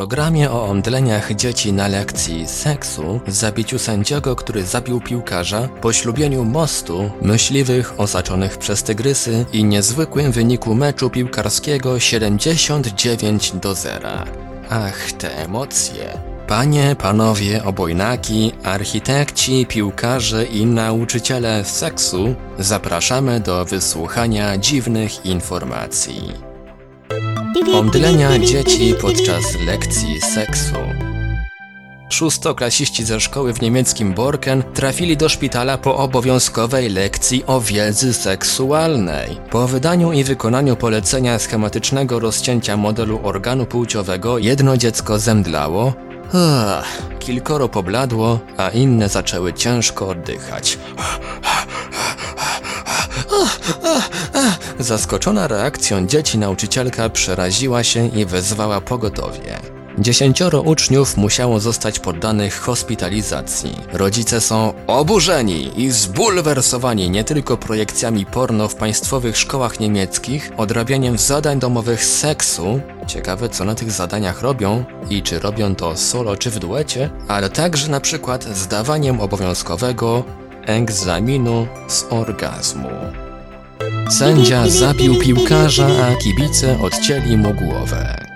Programie o omdleniach dzieci na lekcji seksu, zabiciu sędziego, który zabił piłkarza, poślubieniu mostu, myśliwych osaczonych przez tygrysy i niezwykłym wyniku meczu piłkarskiego 79 do 0. Ach, te emocje. Panie, panowie, obojnaki, architekci, piłkarze i nauczyciele seksu, zapraszamy do wysłuchania dziwnych informacji. Omdlenia dzieci podczas lekcji seksu. Szóstoklasiści ze szkoły w niemieckim Borken trafili do szpitala po obowiązkowej lekcji o wiedzy seksualnej. Po wydaniu i wykonaniu polecenia schematycznego rozcięcia modelu organu płciowego jedno dziecko zemdlało, kilkoro pobladło, a inne zaczęły ciężko oddychać. Zaskoczona reakcją dzieci nauczycielka przeraziła się i wezwała pogotowie. Dziesięcioro uczniów musiało zostać poddanych hospitalizacji. Rodzice są oburzeni i zbulwersowani nie tylko projekcjami porno w państwowych szkołach niemieckich, odrabianiem zadań domowych seksu, ciekawe co na tych zadaniach robią i czy robią to solo czy w duecie, ale także na przykład zdawaniem obowiązkowego egzaminu z orgazmu. Sędzia zabił piłkarza, a kibice odcięli mu głowę.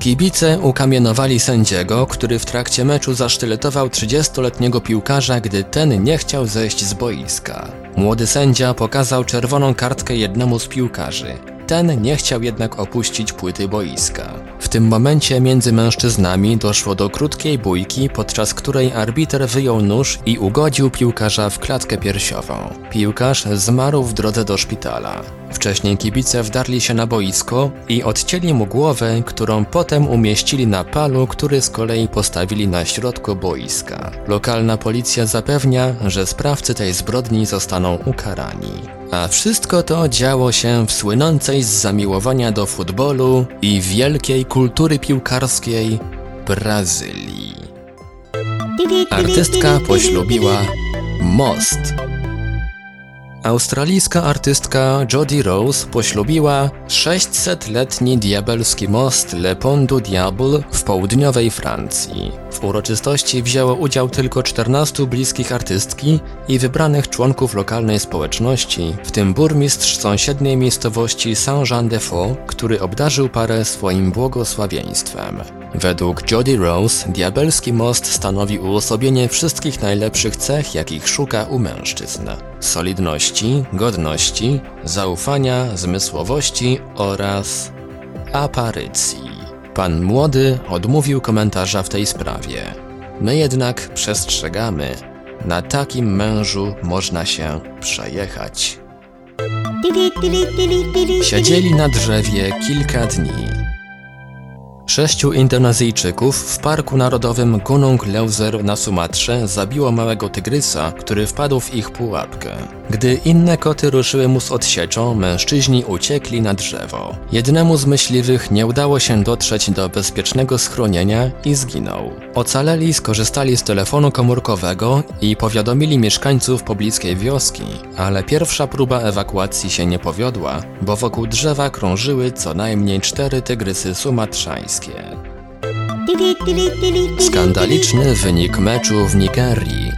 Kibice ukamienowali sędziego, który w trakcie meczu zasztyletował 30-letniego piłkarza, gdy ten nie chciał zejść z boiska. Młody sędzia pokazał czerwoną kartkę jednemu z piłkarzy. Ten nie chciał jednak opuścić płyty boiska. Tym momencie między mężczyznami doszło do krótkiej bójki, podczas której arbiter wyjął nóż i ugodził piłkarza w klatkę piersiową. Piłkarz zmarł w drodze do szpitala. Wcześniej kibice wdarli się na boisko i odcięli mu głowę, którą potem umieścili na palu, który z kolei postawili na środku boiska. Lokalna policja zapewnia, że sprawcy tej zbrodni zostaną ukarani. A wszystko to działo się w słynącej z zamiłowania do futbolu i wielkiej kultury piłkarskiej Brazylii. Artystka poślubiła most. Australijska artystka Jodie Rose poślubiła 600-letni diabelski most Le Pont du Diable w południowej Francji. W uroczystości wzięło udział tylko 14 bliskich artystki i wybranych członków lokalnej społeczności, w tym burmistrz sąsiedniej miejscowości Saint-Jean-de-Faux, który obdarzył parę swoim błogosławieństwem. Według Jodie Rose diabelski most stanowi uosobienie wszystkich najlepszych cech, jakich szuka u mężczyzn. Solidności, godności, zaufania, zmysłowości oraz aparycji. Pan młody odmówił komentarza w tej sprawie. My jednak przestrzegamy, na takim mężu można się przejechać. Siedzieli na drzewie kilka dni. Sześciu Indonezyjczyków w Parku Narodowym Gunung Leuser na Sumatrze zabiło małego tygrysa, który wpadł w ich pułapkę. Gdy inne koty ruszyły mu z odsieczą, mężczyźni uciekli na drzewo. Jednemu z myśliwych nie udało się dotrzeć do bezpiecznego schronienia i zginął. Ocaleli skorzystali z telefonu komórkowego i powiadomili mieszkańców pobliskiej wioski, ale pierwsza próba ewakuacji się nie powiodła, bo wokół drzewa krążyły co najmniej cztery tygrysy sumatrzańskie. Skandaliczny wynik meczu w Nigerii.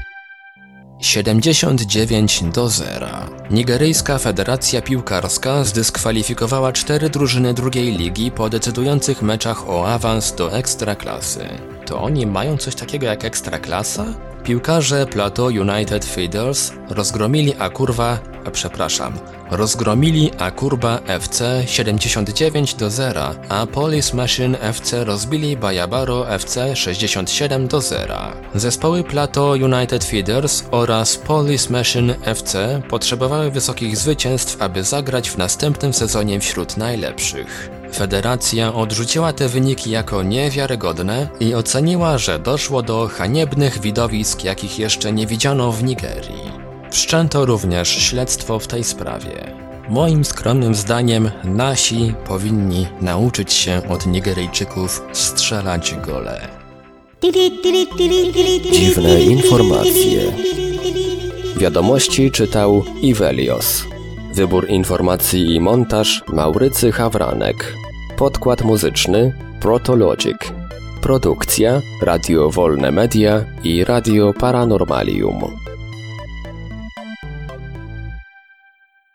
79 do 0. Nigeryjska Federacja Piłkarska zdyskwalifikowała cztery drużyny drugiej ligi po decydujących meczach o awans do ekstraklasy. To oni mają coś takiego jak ekstraklasa? Piłkarze Plateau United Feeders rozgromili Akurwa, a przepraszam, rozgromili Akurba FC 79 do 0, a Police Machine FC rozbili Bayabaro FC 67 do 0. Zespoły Plateau United Feeders oraz Police Machine FC potrzebowały wysokich zwycięstw, aby zagrać w następnym sezonie wśród najlepszych. Federacja odrzuciła te wyniki jako niewiarygodne i oceniła, że doszło do haniebnych widowisk, jakich jeszcze nie widziano w Nigerii. Wszczęto również śledztwo w tej sprawie. Moim skromnym zdaniem nasi powinni nauczyć się od Nigeryjczyków strzelać gole. Dziwne informacje. Wiadomości czytał Ivelios. Wybór informacji i montaż Maurycy Hawranek. Podkład muzyczny Protologic. Produkcja Radio Wolne Media i Radio Paranormalium.